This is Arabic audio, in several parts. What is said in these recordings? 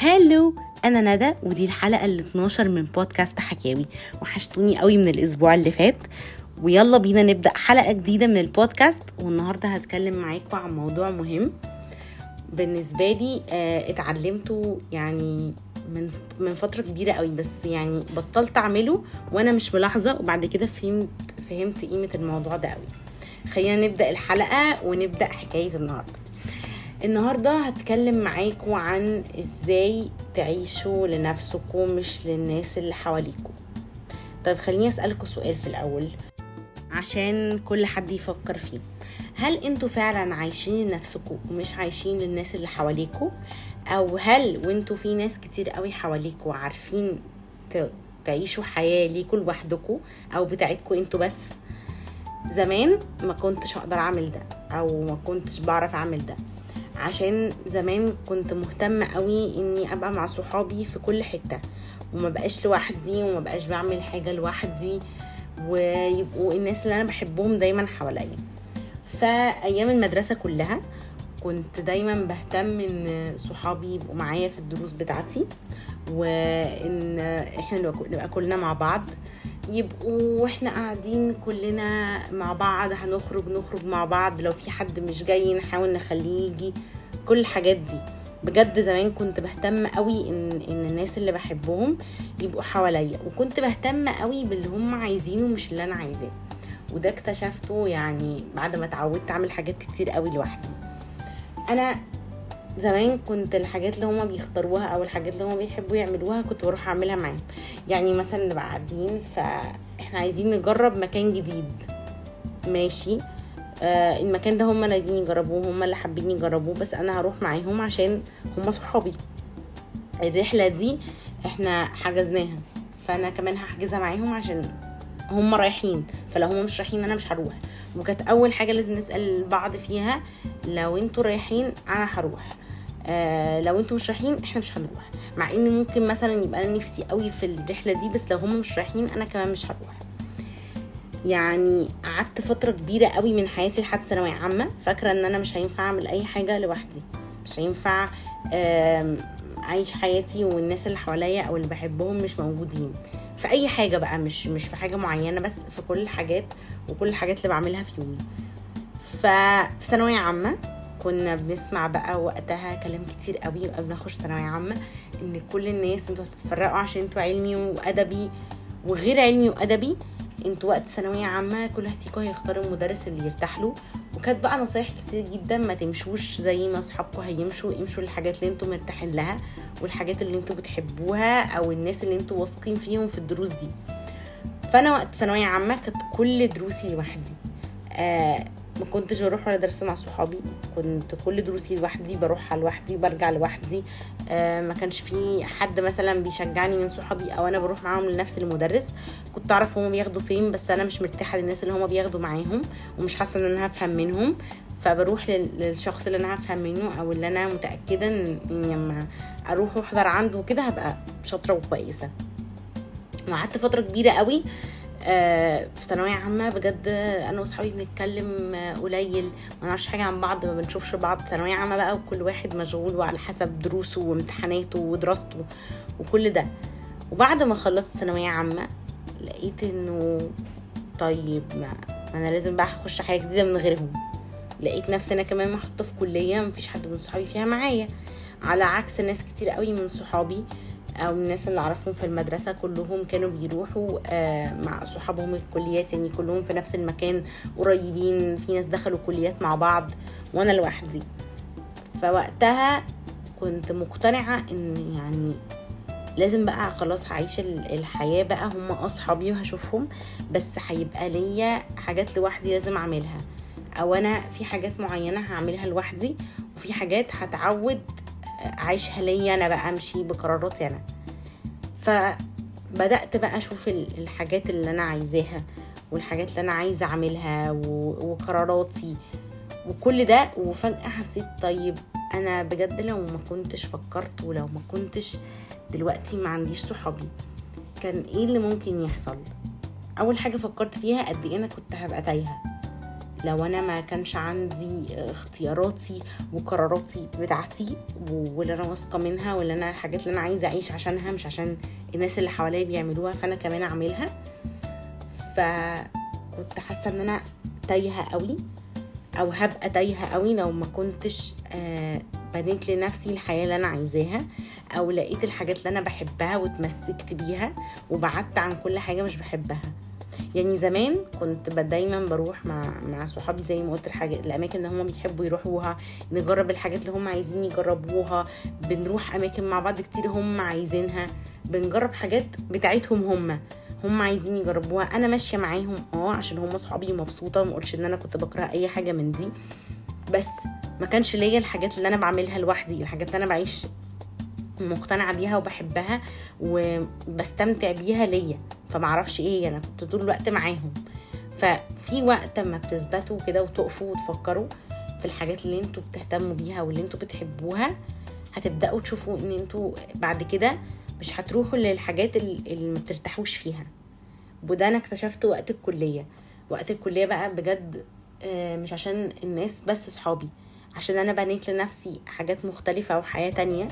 هالو أنا ندى ودي الحلقة ال 12 من بودكاست حكاوي. وحشتوني قوي من الأسبوع اللي فات. ويلا بينا نبدأ حلقة جديدة من البودكاست. والنهاردة هتكلم معاكم عن موضوع مهم. بالنسبة لي آه اتعلمته يعني من من فترة كبيرة قوي. بس يعني بطلت أعمله وأنا مش ملاحظة. وبعد كده فهمت فهمت قيمة الموضوع ده قوي. خلينا نبدأ الحلقة ونبدأ حكاية النهارده. النهاردة هتكلم معاكم عن إزاي تعيشوا لنفسكم مش للناس اللي حواليكم طيب خليني اسألكم سؤال في الأول عشان كل حد يفكر فيه. هل أنتوا فعلا عايشين لنفسكم ومش عايشين للناس اللي حواليكم أو هل وانتوا في ناس كتير قوي حواليكم عارفين تعيشوا حياة ليكوا لوحدكم أو بتاعتكم أنتوا بس؟ زمان ما كنتش أقدر أعمل ده أو ما كنتش بعرف أعمل ده. عشان زمان كنت مهتمة قوي إني أبقى مع صحابي في كل حتة. وما بقاش لوحدي وما بقاش بعمل حاجة لوحدي ويبقوا الناس اللي أنا بحبهم دايما حواليا. فأيام المدرسة كلها كنت دايما بهتم إن صحابي يبقوا معايا في الدروس بتاعتي وإن إحنا نبقى كلنا مع بعض. يبقوا وإحنا قاعدين كلنا مع بعض هنخرج نخرج مع بعض. لو في حد مش جاي نحاول نخليه يجي. كل الحاجات دي. بجد زمان كنت بهتم قوي إن إن الناس اللي بحبهم يبقوا حواليا. وكنت بهتم قوي باللي هم عايزينه مش اللي أنا عايزاه. وده اكتشفته يعني بعد ما اتعودت أعمل حاجات كتير قوي لوحدي. أنا زمان كنت الحاجات اللي هما بيختاروها أو الحاجات اللي هما بيحبوا يعملوها كنت بروح أعملها معاهم. يعني مثلا نبقى قاعدين فإحنا عايزين نجرب مكان جديد. ماشي. آه المكان ده هما عايزين يجربوه هما اللي حابين يجربوه بس أنا هروح معاهم عشان هما صحابي. الرحلة دي إحنا حجزناها فأنا كمان هحجزها معاهم عشان هما رايحين. فلو هما مش رايحين أنا مش هروح. وكانت أول حاجة لازم نسأل بعض فيها لو أنتوا رايحين أنا هروح. آه لو أنتوا مش رايحين إحنا مش هنروح. مع إن ممكن مثلا يبقى أنا نفسي قوي في الرحلة دي بس لو هم مش رايحين أنا كمان مش هروح. يعني قعدت فترة كبيرة قوي من حياتي لحد ثانوية عامة فاكرة إن أنا مش هينفع أعمل أي حاجة لوحدي. مش هينفع أعيش حياتي والناس اللي حواليا أو اللي بحبهم مش موجودين. في أي حاجة بقى مش مش في حاجة معينة بس في كل الحاجات وكل الحاجات اللي بعملها في يومي. ففي ثانوية عامة كنا بنسمع بقى وقتها كلام كتير قوي قبل ما أخش ثانوية عامة إن كل الناس أنتوا هتتفرقوا عشان أنتوا علمي وأدبي وغير علمي وأدبي. أنتوا وقت ثانوية عامة كل واحد فيكم هيختار المدرس اللي يرتاح له. وكانت بقى نصايح كتير جدا ما تمشوش زي ما أصحابكم هيمشوا امشوا للحاجات اللي أنتوا مرتاحين لها. والحاجات اللي أنتوا بتحبوها أو الناس اللي أنتوا واثقين فيهم في الدروس دي. فانا وقت ثانوية عامة كانت كل دروسي لوحدي. آه ما كنتش بروح ولا درس مع صحابي. كنت كل دروسي لوحدي بروحها لوحدي برجع لوحدي. آه ما كانش في حد مثلا بيشجعني من صحابي أو أنا بروح معاهم لنفس المدرس. كنت أعرف هما بياخدوا فين بس أنا مش مرتاحة للناس اللي هما بياخدوا معاهم ومش حاسة إن أنا هفهم منهم. فبروح للشخص اللي أنا هفهم منه أو اللي أنا متأكدة إن لما أروح واحضر عنده وكده هبقى شاطرة وكويسة. وقعدت فترة كبيرة قوي آه في ثانوية عامة. بجد أنا واصحابي بنتكلم قليل ما نعرفش حاجة عن بعض ما بنشوفش بعض. ثانوية عامة بقى وكل واحد مشغول وعلى حسب دروسه وامتحاناته ودراسته وكل ده. وبعد ما خلصت ثانوية عامة لقيت انه طيب ما أنا لازم بقى اخش حاجة جديدة من غيرهم. لقيت نفسي أنا كمان محطوطة في كلية مفيش حد من صحابي فيها معايا. على عكس ناس كتير قوي من صحابي أو الناس اللي أعرفهم في المدرسة كلهم كانوا بيروحوا آه مع صحابهم الكليات يعني كلهم في نفس المكان قريبين في ناس دخلوا كليات مع بعض وأنا لوحدي. فوقتها كنت مقتنعة إن يعني لازم بقى خلاص هعيش الحياة بقى هم أصحابي وهشوفهم بس هيبقى ليا حاجات لوحدي لازم أعملها. أو أنا في حاجات معينة هعملها لوحدي وفي حاجات هتعود عايشها ليا أنا بقى أمشي بقراراتي أنا. فبدأت بقى أشوف الحاجات اللي أنا عايزاها والحاجات اللي أنا عايزة أعملها وقراراتي. وكل ده وفجأة حسيت طيب أنا بجد لو ما كنتش فكرت ولو ما كنتش دلوقتي ما عنديش صحابي كان إيه اللي ممكن يحصل؟ أول حاجة فكرت فيها قد إيه أنا كنت هبقى تايهة. لو أنا ما كانش عندي اختياراتي وقراراتي بتاعتي واللي أنا واثقة منها واللي أنا الحاجات اللي أنا عايزة أعيش عشانها مش عشان الناس اللي حواليا بيعملوها فأنا كمان أعملها. فكنت حاسة إن أنا تايهة قوي أو هبقى تايهة قوي لو ما كنتش آه بنيت لنفسي الحياة اللي أنا عايزاها. أو لقيت الحاجات اللي أنا بحبها واتمسكت بيها وبعدت عن كل حاجة مش بحبها. يعني زمان كنت دايما بروح مع مع صحابي زي ما قلت الحاجة الأماكن اللي هم بيحبوا يروحوها نجرب الحاجات اللي هم عايزين يجربوها بنروح أماكن مع بعض كتير هم عايزينها بنجرب حاجات بتاعتهم هم هم عايزين يجربوها أنا ماشية معاهم آه عشان هم صحابي مبسوطة ما أقولش إن أنا كنت بكره أي حاجة من دي بس ما كانش ليا الحاجات اللي أنا بعملها لوحدي الحاجات اللي أنا بعيش مقتنعة بيها وبحبها وبستمتع بيها ليا. فمعرفش إيه أنا كنت طول الوقت معاهم. ففي وقت ما بتثبتوا كده وتقفوا وتفكروا في الحاجات اللي أنتوا بتهتموا بيها واللي أنتوا بتحبوها هتبدأوا تشوفوا ان أنتوا بعد كده مش هتروحوا للحاجات اللي ما بترتاحوش فيها. وده أنا اكتشفته وقت الكلية. وقت الكلية بقى بجد مش عشان الناس بس صحابي عشان أنا بنيت لنفسي حاجات مختلفة وحياة تانية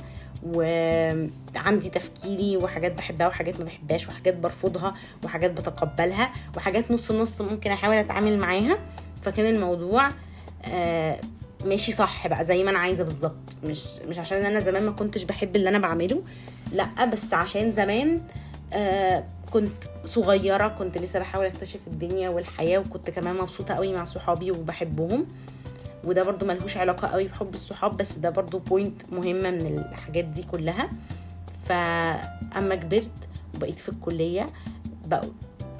وعندي تفكيري وحاجات بحبها وحاجات ما بحبهاش وحاجات برفضها وحاجات بتقبلها وحاجات نص نص ممكن أحاول أتعامل معاها. فكان الموضوع ماشي صح بقى زي ما أنا عايزة بالظبط. مش مش عشان أنا زمان ما كنتش بحب اللي أنا بعمله لأ بس عشان زمان آه كنت صغيرة كنت لسه بحاول أكتشف الدنيا والحياة وكنت كمان مبسوطة قوي مع صحابي وبحبهم. وده برضو ملهوش علاقة قوي بحب الصحاب بس ده برضو بوينت مهمة من الحاجات دي كلها. فأما كبرت وبقيت في الكلية بقوا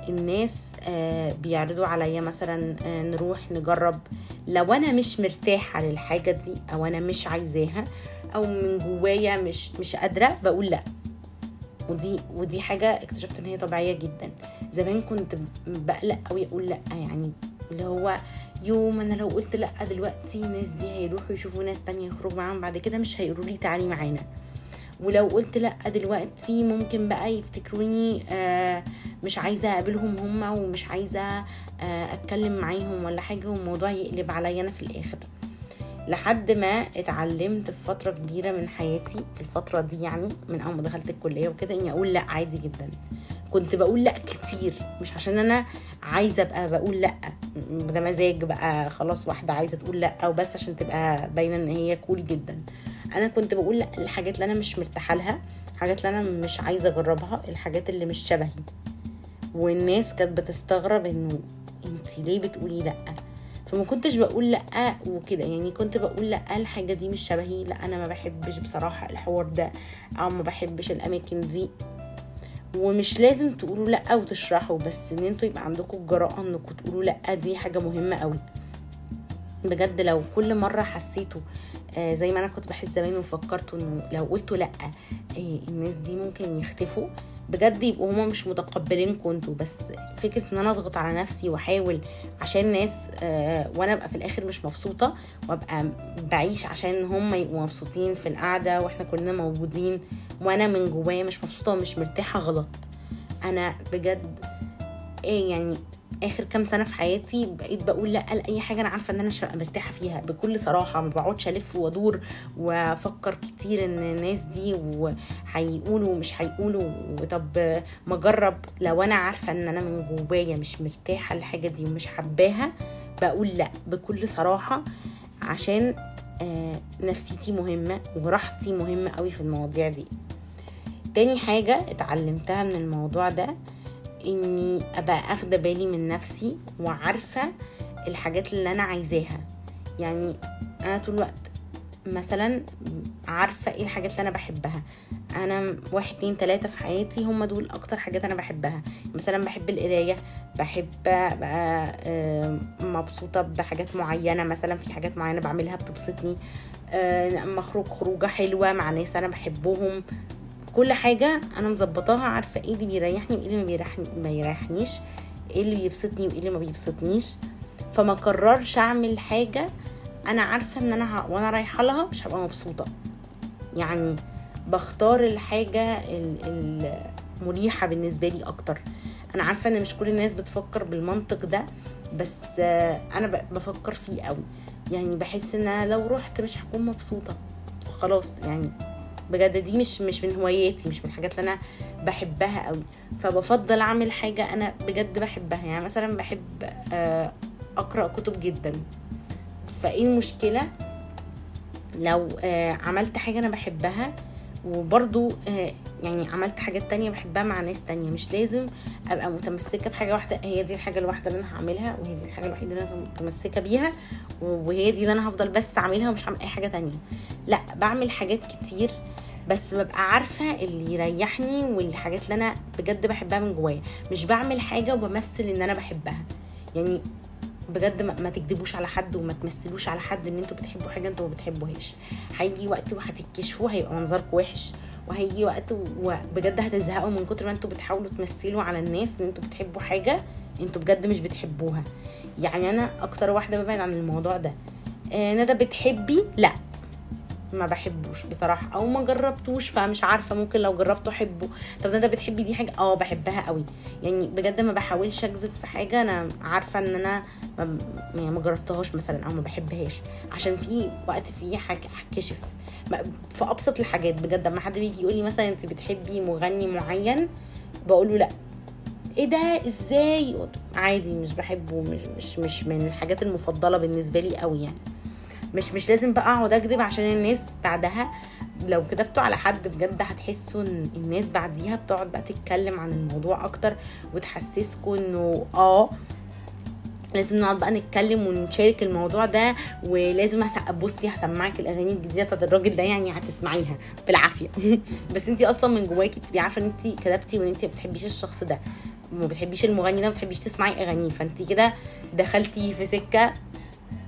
الناس آه بيعرضوا عليا مثلا آه نروح نجرب. لو أنا مش مرتاحة للحاجة دي أو أنا مش عايزاها أو من جوايا مش مش قادرة بقول لأ. ودي ودي حاجة اكتشفت إن هي طبيعية جدا. زمان كنت بقلق قوي أقول لأ يعني اللي هو يوم أنا لو قلت لأ دلوقتي الناس دي هيروحوا يشوفوا ناس تانية يخرجوا معاهم بعد كده مش هيقولوا لي تعالي معانا. ولو قلت لأ دلوقتي ممكن بقى يفتكروني آه مش عايزة أقابلهم هما ومش عايزة آه أتكلم معاهم ولا حاجة والموضوع يقلب عليا أنا في الآخر. لحد ما اتعلمت في فترة كبيرة من حياتي الفترة دي يعني من أول ما دخلت الكلية وكده إني أقول لأ عادي جدا. كنت بقول لأ كتير مش عشان أنا عايزة أبقى بقول لأ. ده مزاج بقى خلاص واحدة عايزة تقول لأ أو بس عشان تبقى باينة إن هي كول جدا. أنا كنت بقول لأ الحاجات اللي أنا مش مرتاحة لها الحاجات اللي أنا مش عايزة أجربها الحاجات اللي مش شبهي. والناس كانت بتستغرب إنه انت ليه بتقولي لأ؟ فما كنتش بقول لأ وكده. يعني كنت بقول لأ الحاجة دي مش شبهي لأ أنا ما بحبش بصراحة الحوار ده أو ما بحبش الأماكن دي. ومش لازم تقولوا لأ وتشرحوا بس إن أنتوا يبقى عندكم الجراءه إنكم تقولوا لأ دي حاجة مهمة قوي بجد لو كل مرة حسيتوا آه زي ما أنا كنت بحس زمان وفكرتوا إنه لو قلتوا لأ آه الناس دي ممكن يختفوا. بجد يبقوا هما مش متقبلينكم أنتوا بس فكرة إن أنا أضغط على نفسي وأحاول عشان ناس آه وأنا أبقى في الآخر مش مبسوطة وأبقى بعيش عشان هما يبقوا مبسوطين في القعدة وإحنا كلنا موجودين. وأنا من جوايا مش مبسوطة ومش مرتاحة غلط. أنا بجد إيه يعني آخر كام سنة في حياتي بقيت بقول لأ لأي حاجة أنا عارفة إن أنا مش هبقى مرتاحة فيها بكل صراحة ما بقعدش ألف وأدور وأفكر كتير إن الناس دي وهيقولوا ومش هيقولوا. طب ما أجرب لو أنا عارفة إن أنا من جوايا مش مرتاحة الحاجة دي ومش حباها بقول لأ بكل صراحة عشان آه نفسيتي مهمة وراحتي مهمة قوي في المواضيع دي. تاني حاجة اتعلمتها من الموضوع ده إني أبقى أخدة بالي من نفسي وعارفة الحاجات اللي أنا عايزاها. يعني أنا طول الوقت مثلا عارفة إيه الحاجات اللي أنا بحبها. أنا واحد اتنين تلاتة في حياتي هم دول أكتر حاجات أنا بحبها. مثلا بحب القراية بحب بقى مبسوطة بحاجات معينة مثلا في حاجات معينة بعملها بتبسطني. اما اخرج خروجة حلوة مع ناس أنا بحبهم. كل حاجة أنا مظبطاها عارفة إيه اللي بيريحني وإيه اللي ما بيريحني ما يريحنيش إيه اللي بيبسطني وإيه اللي ما بيبسطنيش. فما قررش أعمل حاجة أنا عارفة إن أنا ه... وأنا رايحة لها مش هبقى مبسوطة. يعني بختار الحاجة المريحة بالنسبة لي أكتر. أنا عارفة إن مش كل الناس بتفكر بالمنطق ده بس أنا بفكر فيه قوي يعني بحس إن لو رحت مش هكون مبسوطة. خلاص يعني بجد دي مش مش من هواياتي مش من الحاجات اللي أنا بحبها قوي فبفضل أعمل حاجة أنا بجد بحبها. يعني مثلا بحب آه، أقرأ كتب جدا. فإيه المشكلة؟ لو آه، عملت حاجة أنا بحبها وبرضو آه، يعني عملت حاجات تانية بحبها مع ناس تانية. مش لازم أبقى متمسكة بحاجة واحدة هي دي الحاجة الواحدة اللي أنا هعملها وهي دي الحاجة الوحيدة اللي أنا متمسكة بيها وهي دي اللي أنا هفضل بس اعملها ومش هعمل أي حاجة تانية. لأ بعمل حاجات كتير بس ببقى عارفة اللي يريحني والحاجات اللي أنا بجد بحبها من جوايا. مش بعمل حاجة وبمثل إن أنا بحبها. يعني بجد ما, ما تكذبوش على حد وما تمثلوش على حد إن أنتوا بتحبوا حاجة أنتوا ما بتحبوهاش. هيجي وقت وهتتكشفوا هيبقى منظركم وحش. وهيجي وقت وبجد هتزهقوا من كتر ما أنتوا بتحاولوا تمثلوا على الناس ان أنتوا بتحبوا حاجة أنتوا بجد مش بتحبوها. يعني أنا أكتر واحدة ببعد عن الموضوع ده. آه ندى بتحبي؟ لأ ما بحبوش بصراحة. أو ما جربتوش فمش عارفة ممكن لو جربته أحبه. طب ندى بتحبي دي حاجة؟ آه بحبها قوي يعني بجد ما بحاولش اكذب في حاجة. أنا عارفة إن أنا ما يعني ما جربتهاش مثلا أو ما بحبهاش. عشان في وقت هتكشف ما- في أبسط الحاجات بجد. لما حد بيجي يقول لي مثلا انت بتحبي مغني معين بقول له لأ. إيه ده؟ إزاي؟ عادي مش بحبه مش مش مش من الحاجات المفضلة بالنسبة لي قوي يعني. مش مش لازم بقى أقعد أكذب عشان الناس بعدها. لو كتبتوا على حد بجد هتحسوا إن الناس بعديها بتقعد بقى تتكلم عن الموضوع أكتر وتحسسكم إنه آه لازم نقعد بقى نتكلم ونشارك الموضوع ده ولازم بصي هسمعك الأغاني الجديدة بتاعت الراجل ده يعني هتسمعيها بالعافية. بس انت أصلا من جواكي بتبقي عارفة إن انت كتبتي وإن انت ما بتحبيش الشخص ده وما بتحبيش المغني ده ما بتحبيش تسمعي أغانيه فانت كده دخلتي في سكة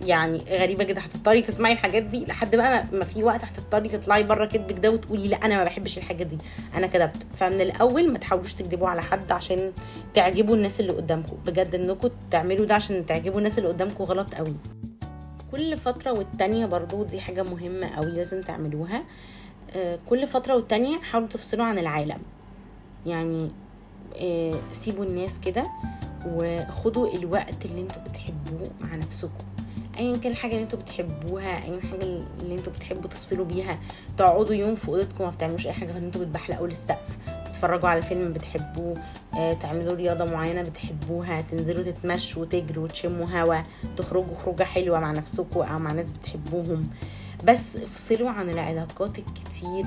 يعني غريبة جدا هتضطري تسمعي الحاجات دي لحد بقى ما- في وقت هتضطري تطلعي بره كدبك ده وتقولي لا أنا ما بحبش الحاجات دي أنا كدبت فمن الأول ما تحاولوش تكذبوا على حد عشان تعجبوا الناس اللي قدامكم. بجد إنكم تعملوا ده عشان تعجبوا الناس اللي قدامكم غلط قوي كل فترة والتانية برضو دي حاجة مهمة قوي لازم تعملوها. آه، كل فترة والتانية حاولوا تفصلوا عن العالم. يعني آه، سيبوا الناس كده وخدوا الوقت اللي أنتوا بتحبوه مع نفسكم. ايا كان الحاجة اللي أنتوا بتحبوها ايا حاجة اللي أنتوا بتحبوا تفصلوا بيها تقعدوا يوم في أوضتكم ما بتعملوش أي حاجة غير إن أنتوا بتبحلقوا للسقف تتفرجوا على فيلم بتحبوه آه، تعملوا رياضة معينة بتحبوها تنزلوا تتمشوا وتجروا وتشموا هوا تخرجوا خروجة حلوة مع نفسكم أو مع ناس بتحبوهم. بس افصلوا عن العلاقات الكتير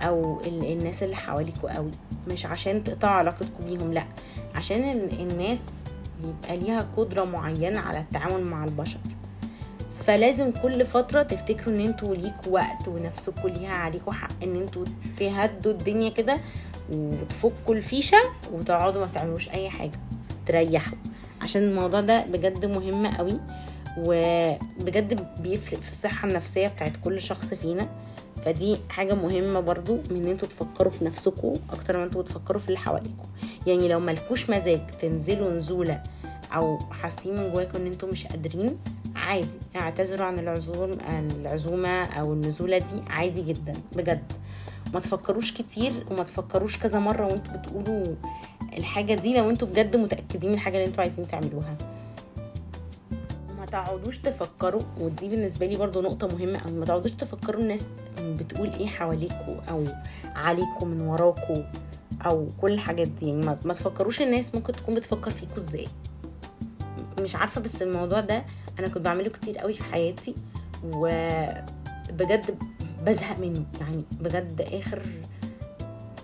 أو ال- الناس اللي حواليكوا قوي. مش عشان تقطعوا علاقتكم بيهم لأ عشان ال- الناس يبقى ليها قدرة معينة على التعامل مع البشر. فلازم كل فترة تفتكروا إن أنتوا ليكوا وقت ونفسكوا ليها عليكوا حق إن أنتوا تهدوا الدنيا كده وتفكوا الفيشة وتقعدوا ما تعملوش أي حاجة تريحوا. عشان الموضوع ده بجد مهم قوي. وبجد بيفرق في الصحة النفسية بتاعت كل شخص فينا. فدي حاجة مهمة برضو من إن أنتوا تفكروا في نفسكم أكتر ما أنتوا بتفكروا في اللي حواليكم يعني لو ملكوش مزاج تنزلوا نزولة أو حاسين من جواكم إن أنتوا مش قادرين عادي. اعتذروا عن العزوم العزومة أو النزولة دي عادي جدا بجد. ما تفكروش كتير وما تفكروش كذا مرة وانتوا بتقولوا الحاجة دي لو أنتوا بجد متأكدين من الحاجة اللي أنتوا عايزين تعملوها. تقعدوش تفكروا ودي بالنسبة لي برضو نقطة مهمة قوي ما تقعدوش تفكروا الناس بتقول إيه حواليكوا أو عليكوا من وراكوا أو كل الحاجات دي. يعني ما تفكروش الناس ممكن تكون بتفكر فيكوا إزاي. مش عارفة بس الموضوع ده أنا كنت بعمله كتير قوي في حياتي وبجد بزهق منه. يعني بجد آخر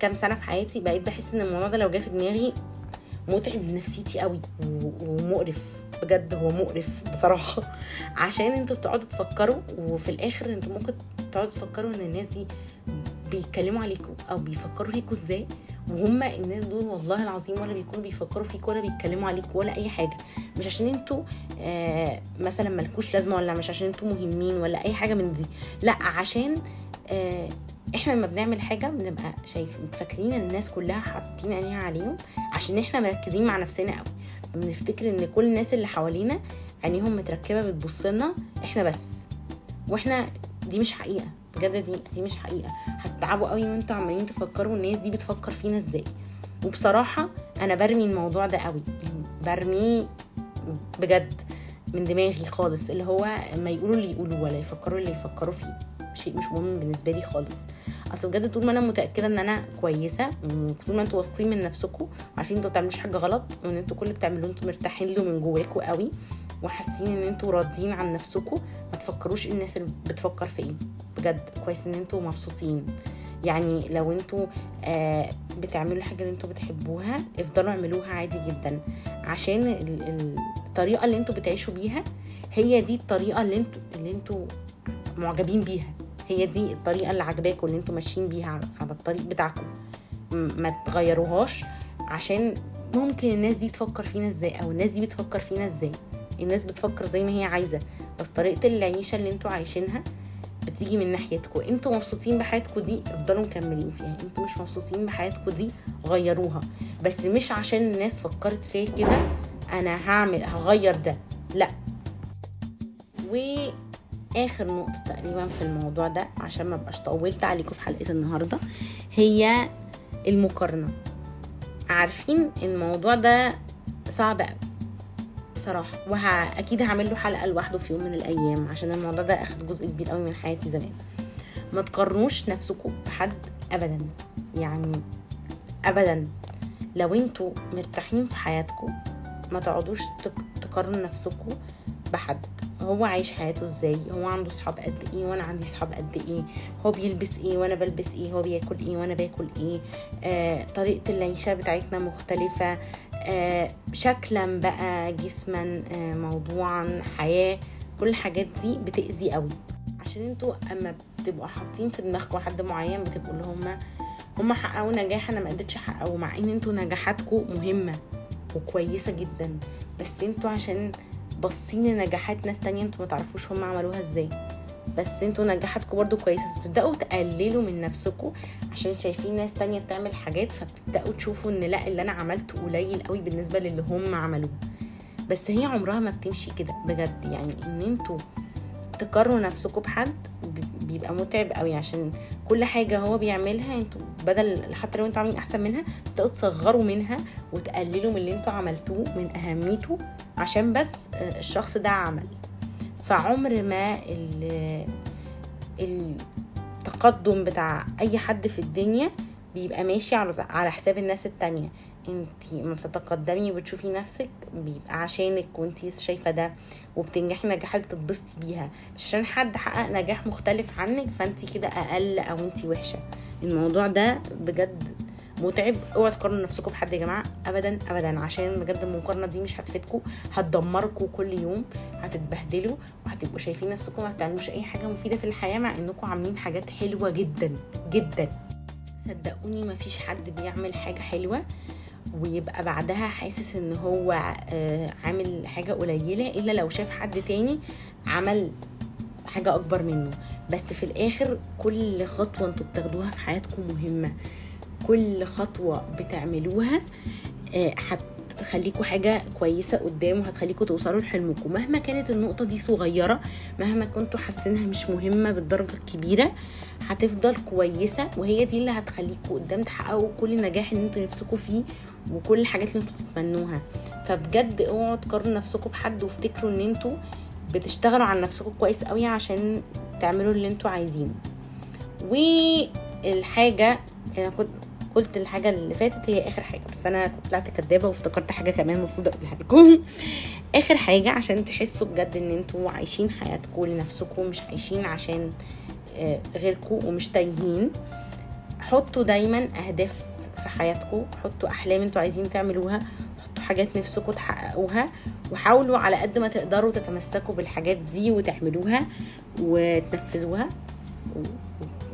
كام سنة في حياتي بقيت بحس إن الموضوع ده لو جه في دماغي متعب لنفسيتي قوي ومقرف. بجد هو مقرف بصراحة. عشان أنتوا بتقعدوا تفكروا وفي الآخر أنتوا ممكن تقعدوا تفكروا ان الناس دي بيتكلموا عليكم أو بيفكروا فيكوا إزاي وهم الناس دول والله العظيم ولا بيكونوا بيفكروا فيك ولا بيتكلموا عليك ولا أي حاجة. مش عشان أنتوا آه مثلا ملكوش لازمة ولا مش عشان أنتوا مهمين ولا أي حاجة من دي. لا عشان آه إحنا لما بنعمل حاجة بنبقى شايفين فاكرين الناس كلها حاطين عينيها عليهم عشان إحنا مركزين مع نفسنا قوي بنفتكر إن كل الناس اللي حوالينا عينيهم متركبة بتبص لنا إحنا بس. وإحنا دي مش حقيقة. بجد دي دي مش حقيقة. هتتعبوا قوي وانتوا عمالين تفكروا الناس دي بتفكر فينا إزاي. وبصراحة أنا برمي الموضوع ده قوي. يعني برميه بجد من دماغي خالص. اللي هو ما يقولوا اللي يقولوا ولا يفكروا اللي يفكروا فيه. شيء مش مهم بالنسبة لي خالص. أصل بجد طول ما أنا متأكدة إن أنا كويسة وطول ما أنتوا واثقين من نفسكم وعارفين إنتوا بتعملوش حاجة غلط وإن أنتوا كل اللي بتعملوه أنتوا مرتاحين له من جواكوا قوي وحاسين إن أنتوا راضيين عن نفسكم ما تفكروش الناس اللي بتفكر في إيه. بجد كويس إن أنتوا مبسوطين. يعني لو أنتوا آه بتعملوا الحاجة اللي أنتوا بتحبوها افضلوا اعملوها عادي جدا. عشان الطريقة اللي أنتوا بتعيشوا بيها هي دي الطريقة اللي أنتوا اللي أنتوا معجبين بيها. هي دي الطريقة اللي عجباكم اللي أنتوا ماشيين بيها على الطريق بتاعكم. ما تغيروهاش عشان ممكن الناس دي تفكر فينا إزاي أو الناس دي بتفكر فينا إزاي. الناس بتفكر زي ما هي عايزة. بس طريقة العيشة اللي أنتوا عايشينها بتيجي من ناحيتكم أنتوا مبسوطين بحياتكم دي افضلوا مكملين فيها. أنتوا مش مبسوطين بحياتكم دي غيروها. بس مش عشان الناس فكرت فيا كده أنا هعمل هغير ده. لا. واخر نقطة تقريبا في الموضوع ده عشان ما بقاش طولت عليكم في حلقة النهارده هي المقارنة. عارفين الموضوع ده صعب قوي بصراحه واكيد هعمل له حلقة لوحده في يوم من الأيام عشان الموضوع ده أخد جزء كبير قوي من حياتي زمان. ما تقارنوش نفسكم بحد ابدا يعني ابدا. لو أنتوا مرتاحين في حياتكم ما تقعدوش تقارنوا نفسكم بحد هو عايش حياته إزاي هو عنده صحاب قد إيه وأنا عندي صحاب قد إيه هو بيلبس إيه وأنا بلبس إيه هو بياكل إيه وأنا باكل إيه. آه طريقة العيشة بتاعتنا مختلفة. آه شكلا بقى جسما آه موضوعا حياة كل الحاجات دي بتأذي قوي. عشان أنتوا أما بتبقوا حاطين في دماغكم حد معين بتبقوا اللي هما هما حققوا نجاح أنا ما قدرتش أحققه مع إن أنتوا نجاحاتكم مهمة وكويسة جدا. بس أنتوا عشان باصين لنجاحات ناس تانية أنتوا ما تعرفوش هم عملوها إزاي. بس أنتوا نجاحاتكم برضو كويسة تبداوا تقللوا من نفسكم عشان شايفين ناس تانية بتعمل حاجات فبتبداوا تشوفوا ان لا اللي أنا عملته قليل قوي بالنسبة للي هم عملوه. بس هي عمرها ما بتمشي كده بجد يعني ان أنتوا تقارنوا نفسكم بحد بيبقى متعب قوي عشان كل حاجة هو بيعملها أنتوا بدل حتى لو أنتوا عاملين أحسن منها تبداوا تصغروا منها وتقللوا من اللي أنتوا عملتوه من أهميته عشان بس الشخص ده عمل. فعمر ما التقدم بتاع أي حد في الدنيا بيبقى ماشي على حساب الناس التانية. انت ما بتتقدمي وبتشوفي نفسك بيبقى عشانك وانت شايفة ده وبتنجحي نجاحات بتتبسطي بيها. مش عشان حد حقق نجاح مختلف عنك فانت كده أقل أو انت وحشة. الموضوع ده بجد متعب. اوعوا تقارنوا نفسكم بحد يا جماعة. ابدا ابدا. عشان بجد المقارنة دي مش هتفيدكم. هتدمركم كل يوم. هتتبهدلوا. وهتبقوا شايفين نفسكم ما بتعملوش أي حاجة مفيدة في الحياة مع إنكم عاملين حاجات حلوة جدا جدا. صدقوني مفيش حد بيعمل حاجة حلوة. ويبقى بعدها حاسس إن هو عامل حاجة قليلة إلا لو شاف حد تاني عمل حاجة أكبر منه. بس في الآخر كل خطوة أنتوا بتاخدوها في حياتكم مهمة. كل خطوة بتعملوها هتخليكوا حاجة كويسة قدام وهتخليكوا توصلوا لحلمكم. مهما كانت النقطة دي صغيرة مهما كنتوا حاسينها مش مهمة بالدرجة الكبيرة هتفضل كويسة. وهي دي اللي هتخليكوا قدام تحققوا كل النجاح اللي أنتوا نفسكم فيه وكل الحاجات اللي أنتوا تتمنوها. فبجد اوعوا تقارنوا نفسكم بحد وافتكروا ان أنتوا بتشتغلوا على نفسكم كويس قوي عشان تعملوا اللي أنتوا عايزينه. والحاجة أنا كنت قلت الحاجة اللي فاتت هي آخر حاجة بس أنا كنت طلعت كدابة وافتكرت حاجة كمان المفروض أقولها لكم. آخر حاجة عشان تحسوا بجد إن أنتوا عايشين حياتكم لنفسكم مش عايشين عشان غيركم ومش تايهين. حطوا دايما أهداف في حياتكم حطوا أحلام أنتوا عايزين تعملوها حطوا حاجات نفسكم تحققوها وحاولوا على قد ما تقدروا تتمسكوا بالحاجات دي وتعملوها وتنفذوها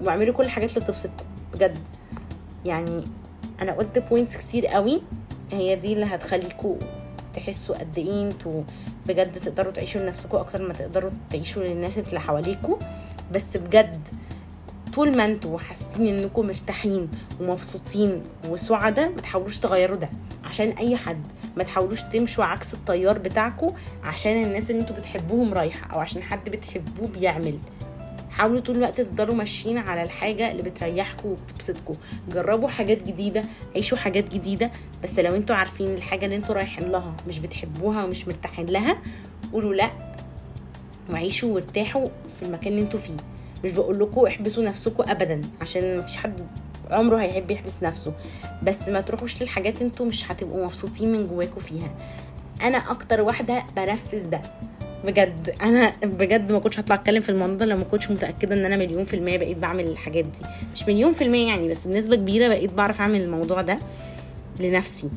واعملوا كل الحاجات اللي تبسطكم بجد. يعني أنا قلت بوينتس كتير قوي. هي دي اللي هتخليكوا تحسوا قد إيه أنتوا بجد تقدروا تعيشوا لنفسكم أكتر ما تقدروا تعيشوا للناس اللي حواليكوا. بس بجد طول ما أنتوا حاسين انكم مرتاحين ومبسوطين وسعداء ما تحاولوش تغيروا ده. عشان أي حد ما تحاولوش تمشوا عكس التيار بتاعكم عشان الناس اللي أنتوا بتحبوهم رايحة أو عشان حد بتحبوه بيعمل. حاولوا طول الوقت تفضلوا ماشيين على الحاجة اللي بتريحكم وبتبسطكم جربوا حاجات جديدة عيشوا حاجات جديدة بس لو أنتوا عارفين الحاجة اللي أنتوا رايحين لها مش بتحبوها ومش مرتاحين لها قولوا لا وعيشوا وارتاحوا في المكان اللي أنتوا فيه. مش بقول لكم احبسوا نفسكم ابدا عشان مفيش حد عمره هيحب يحبس نفسه. بس ما تروحوش للحاجات أنتوا مش هتبقوا مبسوطين من جواكم فيها. أنا أكتر واحدة بنفذ ده. بجد أنا بجد ما كنتش هطلع أتكلم في الموضوع ده لو ما كنتش متأكدة إن أنا مليون في المية بقيت بعمل الحاجات دي. مش مليون في المية يعني بس بنسبة كبيرة بقيت بعرف أعمل الموضوع ده لنفسي.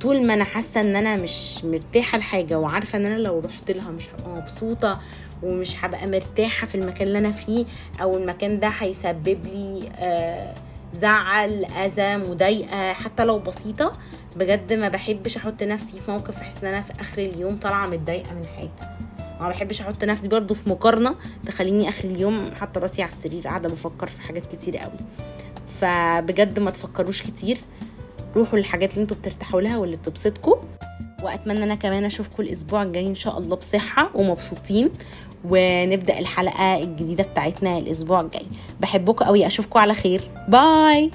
طول ما أنا حاسة إن أنا مش مرتاحة لحاجة وعارفة إن أنا لو رحت لها مش هبقى مبسوطة ومش هبقى مرتاحة في المكان اللي أنا فيه أو المكان ده هيسبب لي آه زعل أذى مضايقة حتى لو بسيطة بجد ما بحبش أحط نفسي في موقف احس إن أنا في آخر اليوم طالعة متضايقة من حاجة. ما بحبش أحط نفسي برضو في مقارنة تخليني اخر اليوم حاطة راسي على السرير قاعدة بفكر في حاجات كتير قوي. فبجد ما تفكروش كتير روحوا للحاجات اللي أنتوا بترتاحوا لها واللي بتبسطكم واتمنى أنا كمان اشوفكم الأسبوع الجاي ان شاء الله بصحة ومبسوطين ونبدأ الحلقة الجديدة بتاعتنا الأسبوع الجاي. بحبكم قوي اشوفكم على خير. باي!